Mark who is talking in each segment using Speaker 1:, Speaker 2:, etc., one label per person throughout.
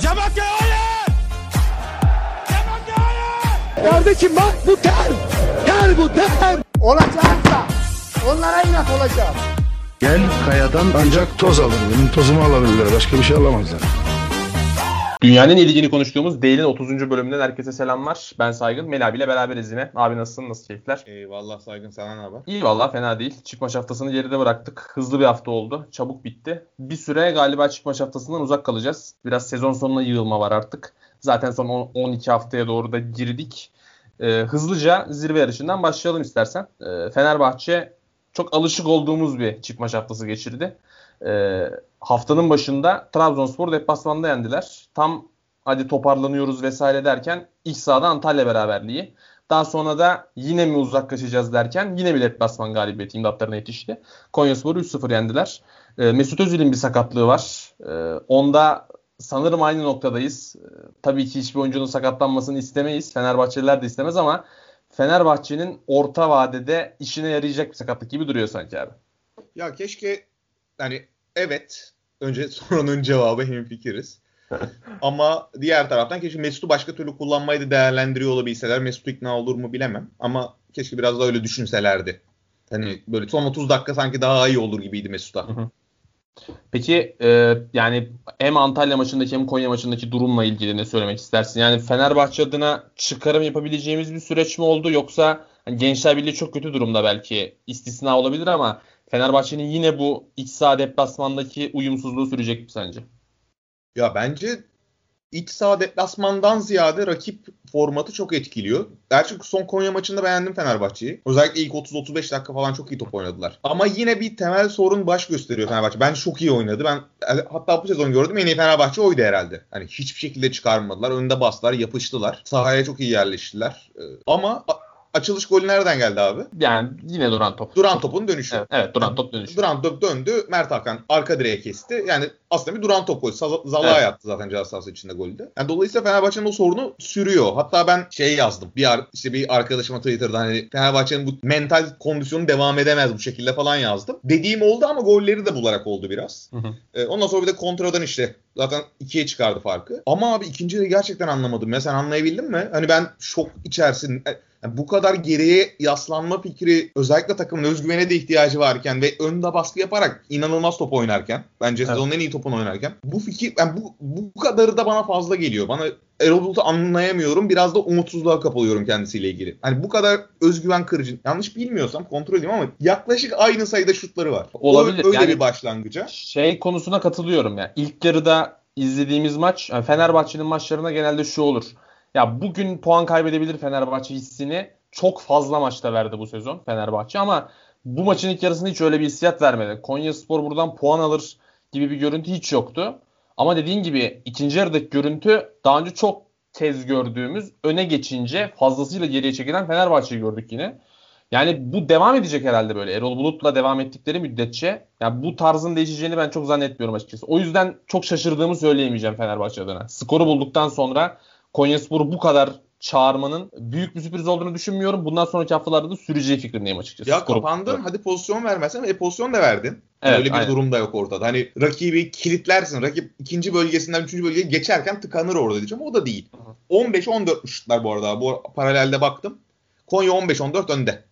Speaker 1: Cemakya hayır! Cemakya hayır!
Speaker 2: Kardeşim bak bu ter. Ter bu ter.
Speaker 3: Olacaksa onlara inat olacağım.
Speaker 4: Gel kayadan ancak toz alır. Benim tozumu alabilirler. Başka bir şey alamazlar.
Speaker 5: Dünyanın ilgini konuştuğumuz Değil'in 30. bölümünden herkese selamlar. Ben Saygın. Mel abiyle beraberiz yine. Abi nasılsın? Nasıl keyifler?
Speaker 6: Eyvallah saygın sana ne haber?
Speaker 5: İyi valla fena değil. Çift maç haftasını geride bıraktık. Hızlı bir hafta oldu. Çabuk bitti. Bir süre galiba çift maç haftasından uzak kalacağız. Biraz sezon sonuna yığılma var artık. Zaten son 10 12 haftaya doğru da girdik. Ee, hızlıca zirve yarışından başlayalım istersen. Ee, Fenerbahçe çok alışık olduğumuz bir çift maç haftası geçirdi. Ee, haftanın başında Trabzonspor deplasmanda yendiler. Tam hadi toparlanıyoruz vesaire derken ilk sahada Antalya beraberliği. Daha sonra da yine mi uzaklaşacağız derken yine bir deplasman galibiyeti imdatlarına yetişti. Konyaspor'u 3-0 yendiler. Ee, Mesut Özil'in bir sakatlığı var. Ee, onda sanırım aynı noktadayız. Ee, tabii ki hiçbir oyuncunun sakatlanmasını istemeyiz. Fenerbahçeliler de istemez ama Fenerbahçe'nin orta vadede işine yarayacak bir sakatlık gibi duruyor sanki abi.
Speaker 6: Ya keşke hani evet önce sorunun cevabı hemfikiriz. Ama diğer taraftan keşke Mesut'u başka türlü kullanmayı da değerlendiriyor olabilseler Mesut ikna olur mu bilemem. Ama keşke biraz da öyle düşünselerdi. Hani böyle son 30 dakika sanki daha iyi olur gibiydi Mesut'a.
Speaker 5: Peki e, yani hem Antalya maçındaki hem Konya maçındaki durumla ilgili ne söylemek istersin? Yani Fenerbahçe adına çıkarım yapabileceğimiz bir süreç mi oldu yoksa hani Gençler Birliği çok kötü durumda belki istisna olabilir ama Fenerbahçe'nin yine bu iç saha deplasmandaki uyumsuzluğu sürecek mi sence?
Speaker 6: Ya bence iç saha deplasmandan ziyade rakip formatı çok etkiliyor. Gerçi son Konya maçında beğendim Fenerbahçe'yi. Özellikle ilk 30-35 dakika falan çok iyi top oynadılar. Ama yine bir temel sorun baş gösteriyor Fenerbahçe. Bence çok iyi oynadı. Ben hatta bu sezon gördüm en iyi Fenerbahçe oydu herhalde. Hani hiçbir şekilde çıkarmadılar. Önde bastılar, yapıştılar. Sahaya çok iyi yerleştiler. Ee, Ama açılış golü nereden geldi abi?
Speaker 5: Yani yine duran top.
Speaker 6: Duran topun dönüşü.
Speaker 5: Evet, evet duran top dönüşü.
Speaker 6: Duran top döndü. Mert Hakan arka direğe kesti. Yani aslında bir duran top golü. Zala'ya evet. yattı zaten ceza sahası içinde golde. Yani dolayısıyla Fenerbahçe'nin o sorunu sürüyor. Hatta ben şey yazdım. Bir ar- işte bir arkadaşıma Twitter'da hani Fenerbahçe'nin bu mental kondisyonu devam edemez bu şekilde falan yazdım. Dediğim oldu ama golleri de bularak oldu biraz. Hı hı. Ee, ondan sonra bir de kontradan işte zaten ikiye çıkardı farkı. Ama abi ikinci de gerçekten anlamadım. Ya sen anlayabildin mi? Hani ben şok içerisinde yani bu kadar geriye yaslanma fikri özellikle takımın özgüvene de ihtiyacı varken ve önde baskı yaparak inanılmaz top oynarken bence evet. sezonun en iyi topunu oynarken bu fikir yani bu, bu kadarı da bana fazla geliyor. Bana Erol Bulut'u anlayamıyorum. Biraz da umutsuzluğa kapılıyorum kendisiyle ilgili. Hani bu kadar özgüven kırıcı. Yanlış bilmiyorsam kontrol edeyim ama yaklaşık aynı sayıda şutları var.
Speaker 5: Olabilir.
Speaker 6: Öyle
Speaker 5: yani
Speaker 6: bir başlangıca.
Speaker 5: Şey konusuna katılıyorum ya. İlk yarıda izlediğimiz maç yani Fenerbahçe'nin maçlarına genelde şu olur. Ya bugün puan kaybedebilir Fenerbahçe hissini çok fazla maçta verdi bu sezon Fenerbahçe ama bu maçın ilk yarısında hiç öyle bir hissiyat vermedi. Konya Spor buradan puan alır gibi bir görüntü hiç yoktu. Ama dediğin gibi ikinci yarıdaki görüntü daha önce çok kez gördüğümüz öne geçince fazlasıyla geriye çekilen Fenerbahçe'yi gördük yine. Yani bu devam edecek herhalde böyle. Erol Bulut'la devam ettikleri müddetçe yani bu tarzın değişeceğini ben çok zannetmiyorum açıkçası. O yüzden çok şaşırdığımı söyleyemeyeceğim Fenerbahçe adına. Skoru bulduktan sonra Konyaspor'u bu kadar çağırmanın büyük bir sürpriz olduğunu düşünmüyorum. Bundan sonraki haftalarda da süreceği fikrindeyim açıkçası.
Speaker 6: Ya kapandın hadi pozisyon vermezsen e pozisyon da verdin.
Speaker 5: Evet,
Speaker 6: Öyle bir
Speaker 5: aynen.
Speaker 6: durum da yok ortada. Hani rakibi kilitlersin. Rakip ikinci bölgesinden üçüncü bölgeye geçerken tıkanır orada diyeceğim. O da değil. 15-14 şutlar bu arada. Bu paralelde baktım. Konya 15-14 önde.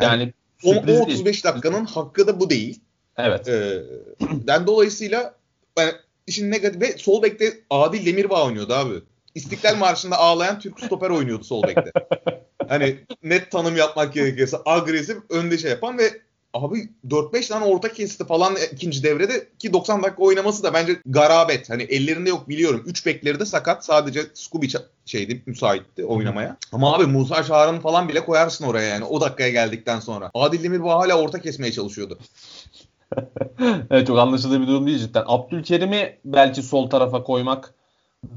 Speaker 5: Yani
Speaker 6: o,
Speaker 5: sürpriz
Speaker 6: o
Speaker 5: değil.
Speaker 6: 35 dakikanın hakkı da bu değil.
Speaker 5: Evet.
Speaker 6: Ee, ben dolayısıyla ben işin negatif ve sol bekte Adil Demirbağ oynuyordu abi. İstiklal Marşı'nda ağlayan Türk stoper oynuyordu sol bekte. hani net tanım yapmak gerekirse agresif önde şey yapan ve abi 4-5 tane orta kesti falan ikinci devrede ki 90 dakika oynaması da bence garabet. Hani ellerinde yok biliyorum. 3 bekleri de sakat. Sadece Scooby şeydi müsaitti oynamaya. Ama abi Musa Çağrı'nı falan bile koyarsın oraya yani o dakikaya geldikten sonra. Adil Demirbağ hala orta kesmeye çalışıyordu.
Speaker 5: evet çok anlaşılır bir durum değil cidden. Abdülkerim'i belki sol tarafa koymak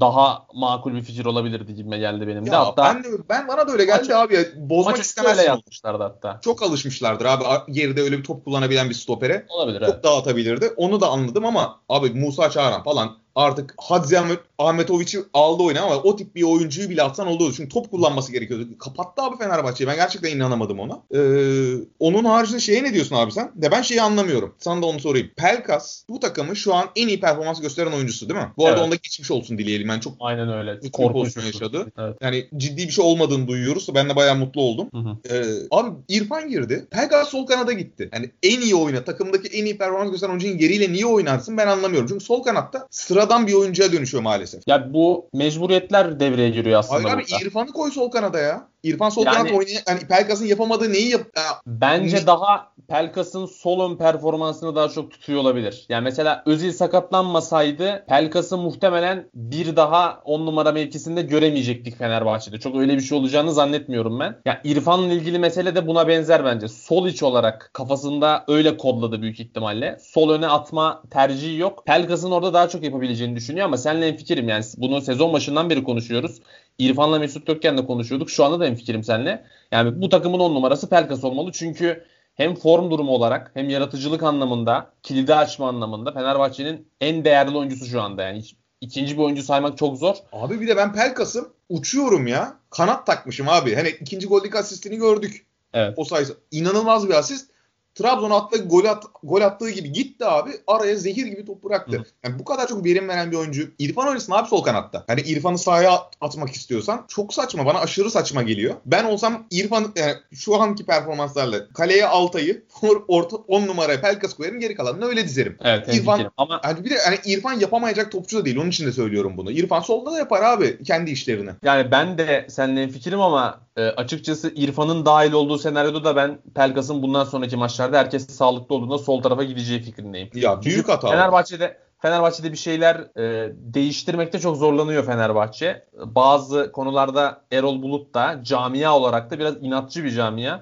Speaker 5: daha makul bir fikir olabilirdi gibime geldi benim de.
Speaker 6: Ya
Speaker 5: Hatta
Speaker 6: ben de ben bana da öyle geldi
Speaker 5: Maçı-
Speaker 6: abi. Ya, Bozmak
Speaker 5: maç
Speaker 6: istemezsin.
Speaker 5: öyle yapmışlardı hatta.
Speaker 6: Çok alışmışlardır abi geride öyle bir top kullanabilen bir stopere.
Speaker 5: Olabilir
Speaker 6: Çok
Speaker 5: evet.
Speaker 6: dağıtabilirdi. Onu da anladım ama abi Musa Çağıran falan artık Hadzi Ahmet, Ahmetoviç'i aldı oyuna ama o tip bir oyuncuyu bile atsan olurdu. Çünkü top kullanması gerekiyordu. Kapattı abi Fenerbahçe'yi. Ben gerçekten inanamadım ona. Ee, onun haricinde şeye ne diyorsun abi sen? De ben şeyi anlamıyorum. Sana da onu sorayım. Pelkas bu takımın şu an en iyi performans gösteren oyuncusu değil mi? Bu arada
Speaker 5: Evet.
Speaker 6: onda geçmiş olsun dileyelim. Yani çok
Speaker 5: Aynen öyle.
Speaker 6: Korkunç yaşadı.
Speaker 5: Evet.
Speaker 6: yani ciddi bir şey olmadığını duyuyoruz. Ben de bayağı mutlu oldum.
Speaker 5: Hı hı.
Speaker 6: Ee, abi İrfan girdi. Pelkas sol kanada gitti. Yani en iyi oyuna, takımdaki en iyi performans gösteren oyuncunun yeriyle niye oynarsın ben anlamıyorum. Çünkü sol kanatta sıradan bir oyuncuya dönüşüyor maalesef.
Speaker 5: Ya bu mecburiyetler devreye giriyor aslında
Speaker 6: Hayır abi
Speaker 5: burada.
Speaker 6: İrfan'ı koy sol kanada ya. İrfan sol
Speaker 5: Yani-
Speaker 6: kanat oynayan, yani Pelkas'ın yapamadığı neyi yap... Ya,
Speaker 5: Bence
Speaker 6: Ne-
Speaker 5: daha Pelkas'ın sol ön performansını daha çok tutuyor olabilir. Yani mesela Özil sakatlanmasaydı Pelkas'ı muhtemelen bir daha 10 numara mevkisinde göremeyecektik Fenerbahçe'de. Çok öyle bir şey olacağını zannetmiyorum ben. Ya İrfan'la ilgili mesele de buna benzer bence. Sol iç olarak kafasında öyle kodladı büyük ihtimalle. Sol öne atma tercihi yok. Pelkas'ın orada daha çok yapabileceğini düşünüyor ama seninle hemfikirim yani. Bunu sezon başından beri konuşuyoruz. İrfan'la Mesut Tökken de konuşuyorduk. Şu anda da hemfikirim seninle. Yani bu takımın 10 numarası Pelkas olmalı. Çünkü hem form durumu olarak hem yaratıcılık anlamında, kilidi açma anlamında Fenerbahçe'nin en değerli oyuncusu şu anda. Yani hiç, ikinci bir oyuncu saymak çok zor.
Speaker 6: abi bir de ben Pelkas'ım uçuyorum ya. Kanat takmışım abi. Hani ikinci goldeki asistini gördük.
Speaker 5: Evet.
Speaker 6: O sayısı. İnanılmaz bir asist. Trabzon'a attığı gol, at, gol attığı gibi gitti abi. Araya zehir gibi top bıraktı.
Speaker 5: Hı.
Speaker 6: Yani bu kadar çok verim veren bir oyuncu. İrfan oynasın abi sol kanatta. Hani İrfan'ı sahaya at- atmak istiyorsan çok saçma. Bana aşırı saçma geliyor. Ben olsam İrfan yani şu anki performanslarla kaleye Altay'ı orta 10 numaraya Pelkas koyarım geri kalanını öyle dizerim.
Speaker 5: Evet.
Speaker 6: İrfan-.
Speaker 5: Ama
Speaker 6: Yani bir de hani İrfan yapamayacak topçu da değil. Onun için de söylüyorum bunu. İrfan solda da yapar abi kendi işlerini.
Speaker 5: yani ben de seninle fikrim ama e, açıkçası İrfan'ın dahil olduğu senaryoda da ben Pelkas'ın bundan sonraki maçlarda herkes sağlıklı olduğunda sol tarafa gideceği fikrindeyim.
Speaker 6: Ya büyük
Speaker 5: Çünkü
Speaker 6: hata.
Speaker 5: Fenerbahçe'de Fenerbahçe'de bir şeyler e, değiştirmekte çok zorlanıyor Fenerbahçe. Bazı konularda Erol Bulut da camia olarak da biraz inatçı bir camia.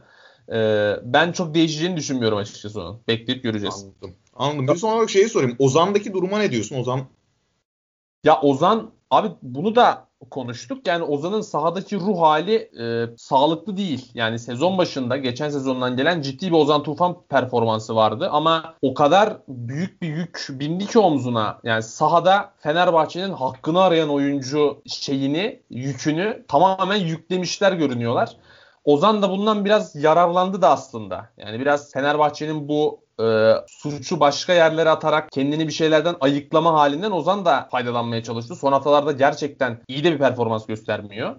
Speaker 5: E, ben çok değişeceğini düşünmüyorum açıkçası onun. Bekleyip göreceğiz.
Speaker 6: Anladım. Anladım. Bir son olarak şeyi sorayım. Ozan'daki duruma ne diyorsun? Ozan
Speaker 5: Ya Ozan abi bunu da konuştuk. Yani Ozan'ın sahadaki ruh hali e, sağlıklı değil. Yani sezon başında geçen sezondan gelen ciddi bir Ozan Tufan performansı vardı. Ama o kadar büyük bir yük bindi ki omzuna. Yani sahada Fenerbahçe'nin hakkını arayan oyuncu şeyini, yükünü tamamen yüklemişler görünüyorlar. Ozan da bundan biraz yararlandı da aslında. Yani biraz Fenerbahçe'nin bu e, suçu başka yerlere atarak kendini bir şeylerden ayıklama halinden Ozan da faydalanmaya çalıştı. Son haftalarda gerçekten iyi de bir performans göstermiyor.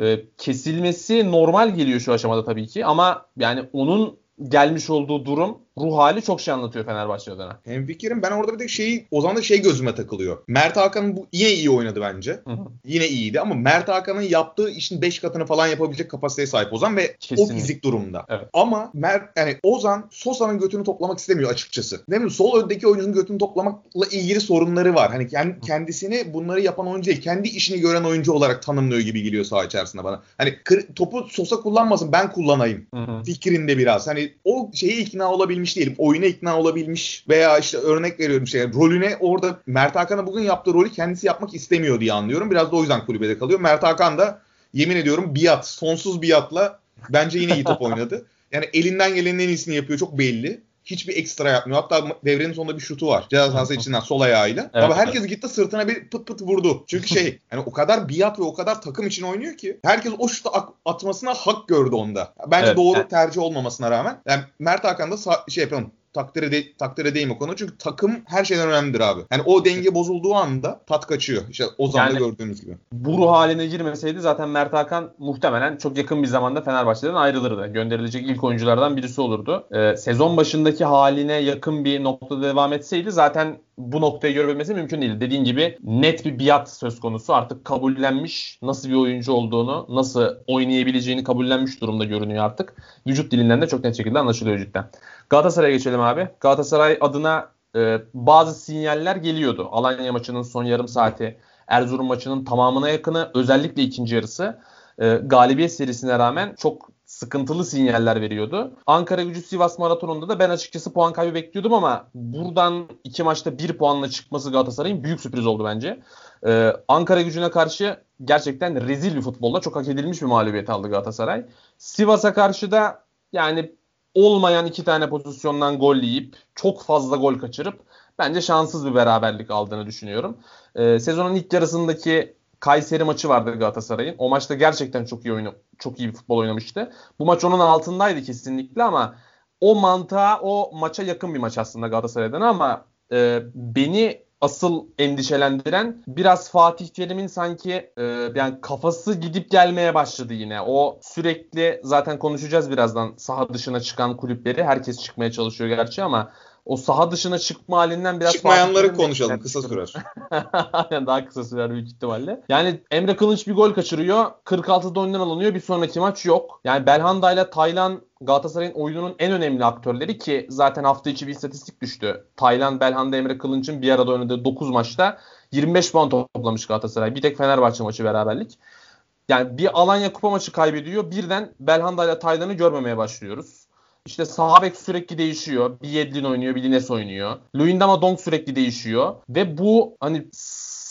Speaker 5: E, kesilmesi normal geliyor şu aşamada tabii ki ama yani onun gelmiş olduğu durum ruh hali çok şey anlatıyor Fenerbahçe adına.
Speaker 6: Hem fikirim ben orada bir de şey Ozan'da şey gözüme takılıyor. Mert Hakan'ın bu yine iyi oynadı bence.
Speaker 5: Hı hı.
Speaker 6: Yine iyiydi ama Mert Hakan'ın yaptığı işin 5 katını falan yapabilecek kapasiteye sahip Ozan ve
Speaker 5: Kesinlikle.
Speaker 6: o fizik durumda.
Speaker 5: Evet.
Speaker 6: Ama Mert yani Ozan Sosa'nın götünü toplamak istemiyor açıkçası. Ne bileyim sol öndeki oyuncunun götünü toplamakla ilgili sorunları var. Hani kend- kendisini bunları yapan oyuncu değil, kendi işini gören oyuncu olarak tanımlıyor gibi geliyor saha içerisinde bana. Hani topu Sosa kullanmasın ben kullanayım
Speaker 5: Hı hı.
Speaker 6: fikrinde biraz. Hani o şeye ikna olabilmiş değilim. Oyuna ikna olabilmiş veya işte örnek veriyorum işte rolüne orada Mert Hakan'a bugün yaptığı rolü kendisi yapmak istemiyor diye anlıyorum. Biraz da o yüzden kulübede kalıyor. Mert Hakan da yemin ediyorum biat, sonsuz biatla bence yine iyi top oynadı. Yani elinden gelenin en iyisini yapıyor çok belli. Hiçbir ekstra yapmıyor. Hatta devrenin sonunda bir şutu var. Ceza sahası içinden sol ayağıyla.
Speaker 5: Evet,
Speaker 6: Ama herkes gitti sırtına bir pıt pıt vurdu. Çünkü şey yani o kadar biat ve o kadar takım için oynuyor ki herkes o şutu atmasına hak gördü onda. Bence
Speaker 5: Evet,
Speaker 6: doğru
Speaker 5: evet.
Speaker 6: tercih olmamasına rağmen. Yani Mert Hakan da şey yapalım takdir, ede- takdir edeyim o konu. Çünkü takım her şeyden önemlidir abi. Yani o denge bozulduğu anda tat kaçıyor. İşte Ozan'da
Speaker 5: Yani-
Speaker 6: gördüğümüz gibi.
Speaker 5: bu ruh haline girmeseydi zaten Mert Hakan muhtemelen çok yakın bir zamanda Fenerbahçe'den ayrılırdı. Gönderilecek ilk oyunculardan birisi olurdu. Ee, sezon başındaki haline yakın bir noktada devam etseydi zaten bu noktayı görebilmesi mümkün değil. Dediğin gibi net bir biat söz konusu. Artık kabullenmiş nasıl bir oyuncu olduğunu, nasıl oynayabileceğini kabullenmiş durumda görünüyor artık. Vücut dilinden de çok net şekilde anlaşılıyor cidden. Galatasaray'a geçelim abi. Galatasaray adına e, bazı sinyaller geliyordu. Alanya maçının son yarım saati, Erzurum maçının tamamına yakını, özellikle ikinci yarısı e, galibiyet serisine rağmen çok sıkıntılı sinyaller veriyordu. Ankara gücü Sivas maratonunda da ben açıkçası puan kaybı bekliyordum ama buradan iki maçta bir puanla çıkması Galatasaray'ın büyük sürpriz oldu bence. Ee, Ankara gücüne karşı gerçekten rezil bir futbolla çok hak edilmiş bir mağlubiyet aldı Galatasaray. Sivas'a karşı da yani olmayan iki tane pozisyondan gol yiyip çok fazla gol kaçırıp bence şanssız bir beraberlik aldığını düşünüyorum. Ee, sezonun ilk yarısındaki Kayseri maçı vardı Galatasaray'ın. O maçta gerçekten çok iyi oyunu çok iyi bir futbol oynamıştı. Bu maç onun altındaydı kesinlikle ama o mantığa, o maça yakın bir maç aslında Galatasaray'dan ama e, beni asıl endişelendiren biraz Fatih Terim'in sanki e, yani kafası gidip gelmeye başladı yine. O sürekli zaten konuşacağız birazdan saha dışına çıkan kulüpleri. Herkes çıkmaya çalışıyor gerçi ama o saha dışına çıkma halinden biraz
Speaker 6: Çıkmayanları konuşalım kısa sürer.
Speaker 5: Aynen daha kısa sürer büyük ihtimalle. Yani Emre Kılınç bir gol kaçırıyor. 46'da oyundan alınıyor. Bir sonraki maç yok. Yani Belhanda ile Taylan Galatasaray'ın oyununun en önemli aktörleri ki zaten hafta içi bir istatistik düştü. Taylan, Belhanda, Emre Kılınç'ın bir arada oynadığı 9 maçta 25 puan toplamış Galatasaray. Bir tek Fenerbahçe maçı beraberlik. Yani bir Alanya kupa maçı kaybediyor. Birden Belhanda ile Taylan'ı görmemeye başlıyoruz. İşte sağ sürekli değişiyor. Bir Yedlin oynuyor, bir Lines oynuyor. Luyendama Dong sürekli değişiyor. Ve bu hani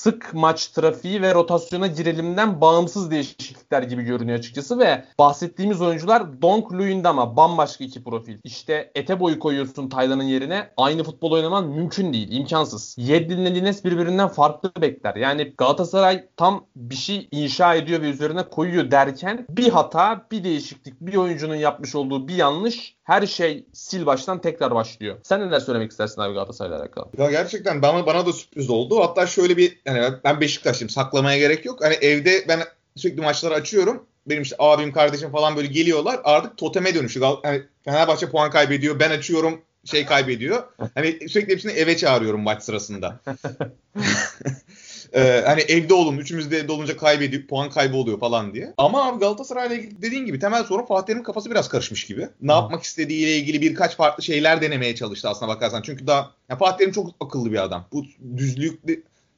Speaker 5: sık maç trafiği ve rotasyona girelimden bağımsız değişiklikler gibi görünüyor açıkçası ve bahsettiğimiz oyuncular Donk Luyendama bambaşka iki profil. İşte ete boyu koyuyorsun Taylan'ın yerine aynı futbol oynaman mümkün değil, imkansız. Yedlin ile Lines birbirinden farklı bekler. Yani Galatasaray tam bir şey inşa ediyor ve üzerine koyuyor derken bir hata, bir değişiklik, bir oyuncunun yapmış olduğu bir yanlış her şey sil baştan tekrar başlıyor. Sen neler söylemek istersin abi Galatasaray'la alakalı?
Speaker 6: Ya gerçekten bana bana da sürpriz oldu. Hatta şöyle bir yani ben Beşiktaşlıyım saklamaya gerek yok. Hani evde ben sürekli maçları açıyorum. Benim işte abim kardeşim falan böyle geliyorlar. Artık toteme dönüşü. Yani Fenerbahçe puan kaybediyor. Ben açıyorum şey kaybediyor. Hani sürekli hepsini eve çağırıyorum maç sırasında. Ee, hani evde olun, üçümüz de evde olunca kaybediyor, puan kaybı oluyor falan diye. Ama abi Galatasaray'la ilgili dediğin gibi temel sorun Fatih Terim'in kafası biraz karışmış gibi. Ne hmm. yapmak istediğiyle ilgili birkaç farklı şeyler denemeye çalıştı aslına bakarsan. Çünkü daha ya Fatih çok akıllı bir adam. Bu düzlük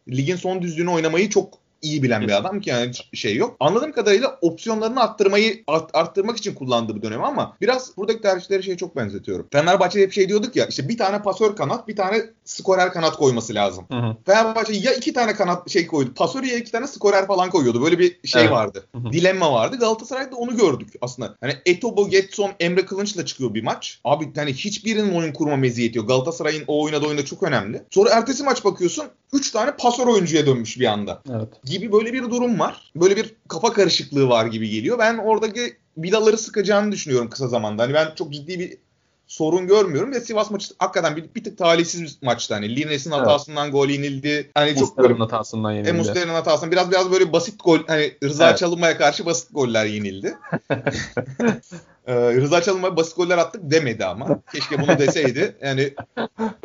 Speaker 6: ligin son düzlüğünü oynamayı çok iyi bilen bir adam ki yani şey yok. Anladığım kadarıyla opsiyonlarını arttırmayı art, arttırmak için kullandığı bir dönem ama biraz buradaki tercihleri şeye çok benzetiyorum. Fenerbahçe'de hep şey diyorduk ya işte bir tane pasör kanat bir tane skorer kanat koyması lazım. Hı hı. Fenerbahçe ya iki tane kanat şey koydu. Pasör ya iki tane skorer falan koyuyordu. Böyle bir şey evet. vardı. Hı hı. Dilemma vardı. Galatasaray'da onu gördük aslında. Hani Etobo, Getson, Emre Kılınç'la çıkıyor bir maç. Abi hani hiçbirinin oyun kurma meziyeti yok. Galatasaray'ın o oynadığı oyunda çok önemli. Sonra ertesi maç bakıyorsun 3 tane pasör oyuncuya dönmüş bir anda. Evet. Gibi böyle bir durum var. Böyle bir kafa karışıklığı var gibi geliyor. Ben oradaki vidaları sıkacağını düşünüyorum kısa zamanda. Hani ben çok ciddi bir sorun görmüyorum ve Sivas maçı hakikaten bir, bir tık talihsiz bir maçtı. Hani Lines'in evet. hatasından gol yenildi. Hani
Speaker 5: Muslera'nın hatasından yenildi. E,
Speaker 6: hatasından biraz biraz böyle basit gol hani Rıza evet. Çalınmaya karşı basit goller yenildi. Ee, Rıza Çalınmaya basit goller attık demedi ama. Keşke bunu deseydi. Yani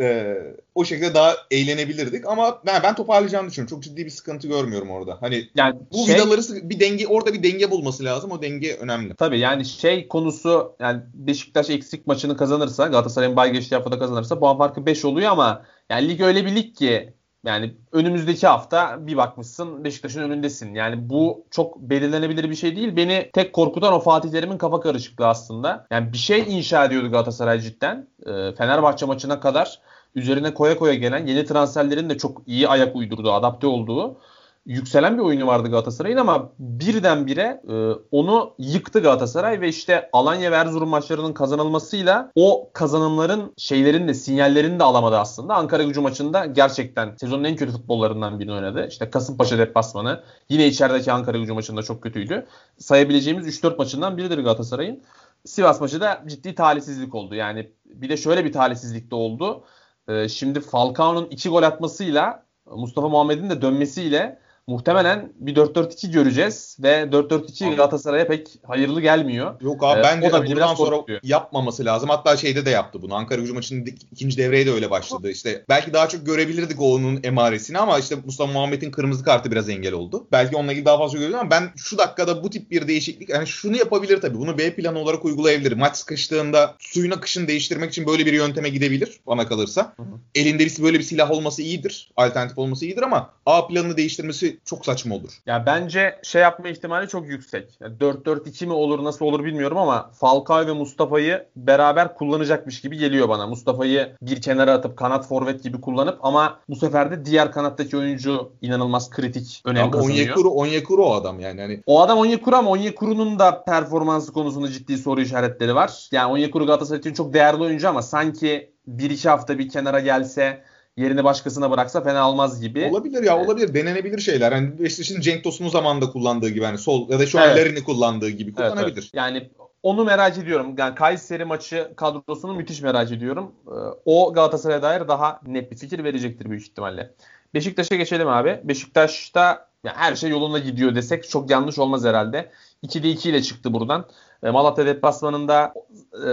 Speaker 6: e, o şekilde daha eğlenebilirdik ama ben ben toparlayacağını düşünüyorum. Çok ciddi bir sıkıntı görmüyorum orada. Hani yani bu şey, vidaları bir denge orada bir denge bulması lazım. O denge önemli.
Speaker 5: Tabii yani şey konusu yani Beşiktaş eksik maçını kazanırsa Galatasaray'ın bay geçtiği haftada kazanırsa puan farkı 5 oluyor ama yani lig öyle bir lig ki yani önümüzdeki hafta bir bakmışsın Beşiktaş'ın önündesin. Yani bu çok belirlenebilir bir şey değil. Beni tek korkutan o Fatih Terim'in kafa karışıklığı aslında. Yani bir şey inşa ediyordu Galatasaray cidden. E, Fenerbahçe maçına kadar üzerine koya koya gelen yeni transferlerin de çok iyi ayak uydurduğu, adapte olduğu yükselen bir oyunu vardı Galatasaray'ın ama birdenbire e, onu yıktı Galatasaray ve işte Alanya ve Erzurum maçlarının kazanılmasıyla o kazanımların şeylerini de sinyallerini de alamadı aslında. Ankara gücü maçında gerçekten sezonun en kötü futbollarından birini oynadı. İşte Kasımpaşa deplasmanı yine içerideki Ankara gücü maçında çok kötüydü. Sayabileceğimiz 3-4 maçından biridir Galatasaray'ın. Sivas maçı da ciddi talihsizlik oldu. Yani bir de şöyle bir talihsizlik de oldu. E, şimdi Falcao'nun 2 gol atmasıyla Mustafa Muhammed'in de dönmesiyle muhtemelen bir 4-4-2 göreceğiz ve 4-4-2 Galatasaray'a pek hayırlı gelmiyor.
Speaker 6: Yok abi ee, bence o da buradan sonra korkuyor. yapmaması lazım. Hatta şeyde de yaptı bunu. Ankara Gücü maçının ikinci devreye de öyle başladı. İşte belki daha çok görebilirdik onun emaresini ama işte Mustafa Muhammed'in kırmızı kartı biraz engel oldu. Belki onunla ilgili daha fazla görüyoruz ama ben şu dakikada bu tip bir değişiklik yani şunu yapabilir tabii. Bunu B planı olarak uygulayabilir. Maç sıkıştığında suyun akışını değiştirmek için böyle bir yönteme gidebilir bana kalırsa. Hı hı. Elinde böyle bir silah olması iyidir. Alternatif olması iyidir ama A planını değiştirmesi çok saçma olur.
Speaker 5: Ya bence şey yapma ihtimali çok yüksek. Yani 4-4-2 mi olur nasıl olur bilmiyorum ama Falcao ve Mustafa'yı beraber kullanacakmış gibi geliyor bana. Mustafa'yı bir kenara atıp kanat forvet gibi kullanıp ama bu sefer de diğer kanattaki oyuncu inanılmaz kritik önem ama kazanıyor.
Speaker 6: Onyekuru, Onyekuru o adam yani. Hani...
Speaker 5: O adam Onyekuru ama Onyekuru'nun da performansı konusunda ciddi soru işaretleri var. Yani Onyekuru Galatasaray için çok değerli oyuncu ama sanki bir iki hafta bir kenara gelse yerini başkasına bıraksa fena olmaz gibi.
Speaker 6: Olabilir ya olabilir. Denenebilir şeyler. Hani Beşiktaş'ın Cenk Tosun'u zamanında kullandığı gibi hani sol ya da şu an
Speaker 5: Evet.
Speaker 6: Larin'i kullandığı gibi
Speaker 5: Evet,
Speaker 6: kullanabilir.
Speaker 5: evet. Yani onu merak ediyorum. Yani Kayseri maçı kadrosunu müthiş merak ediyorum. Ee, O Galatasaray'a dair daha net bir fikir verecektir büyük ihtimalle. Beşiktaş'a geçelim abi. Beşiktaş'ta her şey yolunda gidiyor desek çok yanlış olmaz herhalde. 2'de 2 ile çıktı buradan. E, Malatya deplasmanında e,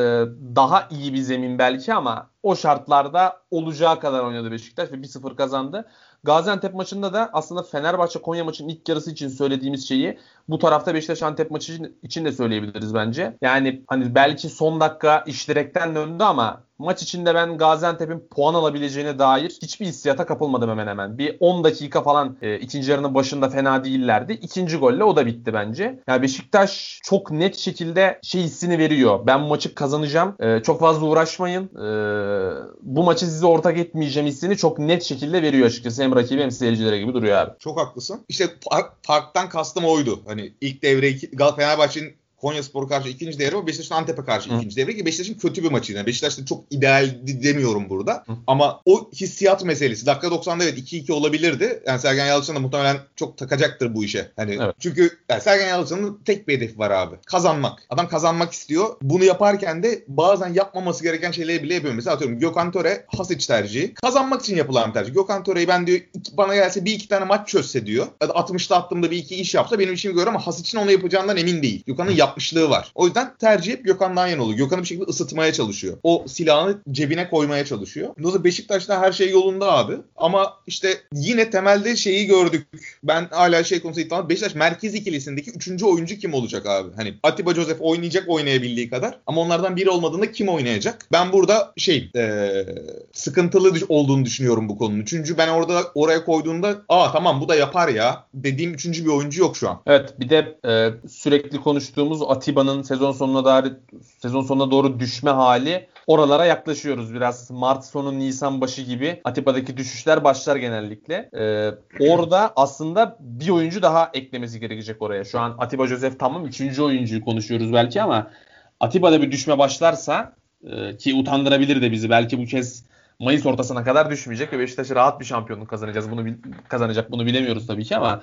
Speaker 5: daha iyi bir zemin belki ama o şartlarda olacağı kadar oynadı Beşiktaş ve 1-0 kazandı. Gaziantep maçında da aslında Fenerbahçe Konya maçının ilk yarısı için söylediğimiz şeyi bu tarafta Beşiktaş Antep maçı için- de söyleyebiliriz bence. Yani hani belki son dakika iş direkten döndü ama maç içinde ben Gaziantep'in puan alabileceğine dair hiçbir hissiyata kapılmadım hemen hemen. Bir 10 dakika falan e, ikinci yarının başında fena değillerdi. İkinci golle o da bitti bence. Yani Beşiktaş çok net şekilde şey hissini veriyor. Ben maçı kazanacağım. E, çok fazla uğraşmayın. E, bu maçı size ortak etmeyeceğim hissini çok net şekilde veriyor açıkçası. Hem rakibi hem seyircilere gibi duruyor abi.
Speaker 6: Çok haklısın. İşte par- farktan kastım oydu. Hani ilk devre Fenerbahçe'nin Konya Spor'a karşı ikinci devre, Beşiktaş'ın Antep'e karşı
Speaker 5: Hı.
Speaker 6: ikinci devre ki Beşiktaş'ın kötü bir maçıydı. Yani Beşiktaş da çok ideal demiyorum burada.
Speaker 5: Hı.
Speaker 6: Ama o hissiyat meselesi. Dakika 90'da evet 2-2 olabilirdi. Yani Sergen Yalçın da muhtemelen çok takacaktır bu işe. Hani
Speaker 5: Evet.
Speaker 6: çünkü yani Sergen Yalçın'ın tek bir hedefi var abi. Kazanmak. Adam kazanmak istiyor. Bunu yaparken de bazen yapmaması gereken şeyleri bile yapıyor. Mesela atıyorum Gökhan Töre Hasic tercihi. Kazanmak için yapılan bir tercih. Gökhan Töre'yi ben diyor bana gelse bir iki tane maç çözse diyor. Ya da 60'ta attığımda bir iki iş yapsa benim işimi görür ama Hasic'in onu yapacağından emin değil. Gökhan'ın yapmışlığı var. O yüzden tercih hep Gökhan'dan yana oluyor. Gökhan'ı bir şekilde ısıtmaya çalışıyor. O silahını cebine koymaya çalışıyor. Dolayısıyla Beşiktaş'ta her şey yolunda abi. Ama işte yine temelde şeyi gördük. Ben hala şey konusunda iddialıyım. Beşiktaş merkez ikilisindeki üçüncü oyuncu kim olacak abi? Hani Atiba Joseph oynayacak oynayabildiği kadar. Ama onlardan biri olmadığında kim oynayacak? Ben burada şey eee, sıkıntılı olduğunu düşünüyorum bu konunun. Çünkü ben orada oraya koyduğumda aa tamam bu da yapar ya dediğim üçüncü bir oyuncu yok şu an.
Speaker 5: Evet bir de e, sürekli konuştuğumuz Atiba'nın sezon sonuna dair sezon sonuna doğru düşme hali oralara yaklaşıyoruz. Biraz Mart sonu Nisan başı gibi Atiba'daki düşüşler başlar genellikle. E, orada aslında bir oyuncu daha eklemesi gerekecek oraya. Şu an Atiba Joseph tamam üçüncü oyuncuyu konuşuyoruz belki ama Atiba'da bir düşme başlarsa e, ki utandırabilir de bizi belki bu kez Mayıs ortasına kadar düşmeyecek ve Beşiktaş rahat bir şampiyonluk kazanacağız. Bunu kazanacak bunu bilemiyoruz tabii ki ama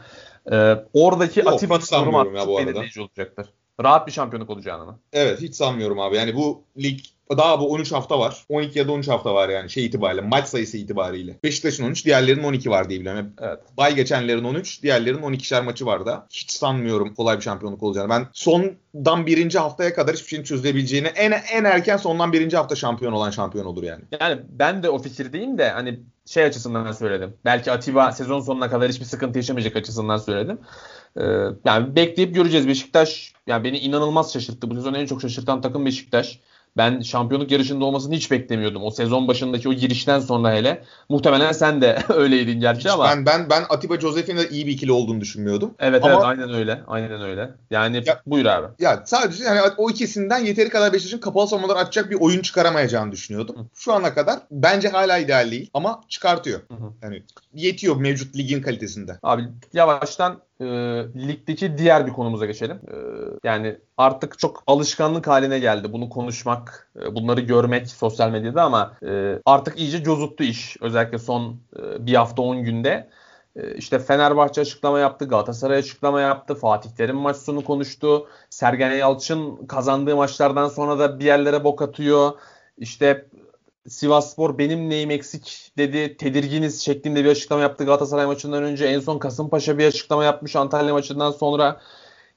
Speaker 5: e, oradaki
Speaker 6: Yok, hiç
Speaker 5: durumu artık belirleyici olacaktır. Rahat bir şampiyonluk olacağını mı?
Speaker 6: Evet hiç sanmıyorum abi. Yani bu lig daha bu 13 hafta var. 12 ya da 13 hafta var yani şey itibariyle. Maç sayısı itibariyle. Beşiktaş'ın 13, diğerlerinin 12 var diye biliyorum.
Speaker 5: Evet.
Speaker 6: Bay geçenlerin 13, diğerlerinin 12'şer maçı var da. Hiç sanmıyorum kolay bir şampiyonluk olacağını. Ben sondan birinci haftaya kadar hiçbir şeyin çözülebileceğini en en erken sondan birinci hafta şampiyon olan şampiyon olur yani.
Speaker 5: Yani ben de o fikirdeyim de hani şey açısından söyledim. Belki Atiba sezon sonuna kadar hiçbir sıkıntı yaşamayacak açısından söyledim. Ee, yani bekleyip göreceğiz. Beşiktaş yani beni inanılmaz şaşırttı. Bu sezon en çok şaşırtan takım Beşiktaş. Ben şampiyonluk yarışında olmasını hiç beklemiyordum. O sezon başındaki o girişten sonra hele. Muhtemelen sen de öyleydin gerçi ama.
Speaker 6: Ben ben ben Atiba Joseph'in de iyi bir ikili olduğunu düşünmüyordum.
Speaker 5: Evet
Speaker 6: Ama-
Speaker 5: evet aynen öyle. Aynen öyle. Yani
Speaker 6: Ya-
Speaker 5: buyur abi.
Speaker 6: Ya sadece yani o ikisinden yeteri kadar Beşiktaş'ın kapalı savunmalar açacak bir oyun çıkaramayacağını düşünüyordum. Şu ana kadar bence hala ideal değil ama çıkartıyor.
Speaker 5: Hı hı.
Speaker 6: Yani yetiyor mevcut ligin kalitesinde.
Speaker 5: Abi yavaştan e, ligdeki diğer bir konumuza geçelim. E, yani artık çok alışkanlık haline geldi bunu konuşmak, e, bunları görmek sosyal medyada ama e, artık iyice cozuttu iş. Özellikle son e, bir hafta 10 günde. E, işte Fenerbahçe açıklama yaptı, Galatasaray açıklama yaptı, Fatih Terim maç sonu konuştu. Sergen Yalçın kazandığı maçlardan sonra da bir yerlere bok atıyor. İşte Sivasspor benim neyim eksik dedi. Tedirginiz şeklinde bir açıklama yaptı Galatasaray maçından önce. En son Kasımpaşa bir açıklama yapmış Antalya maçından sonra.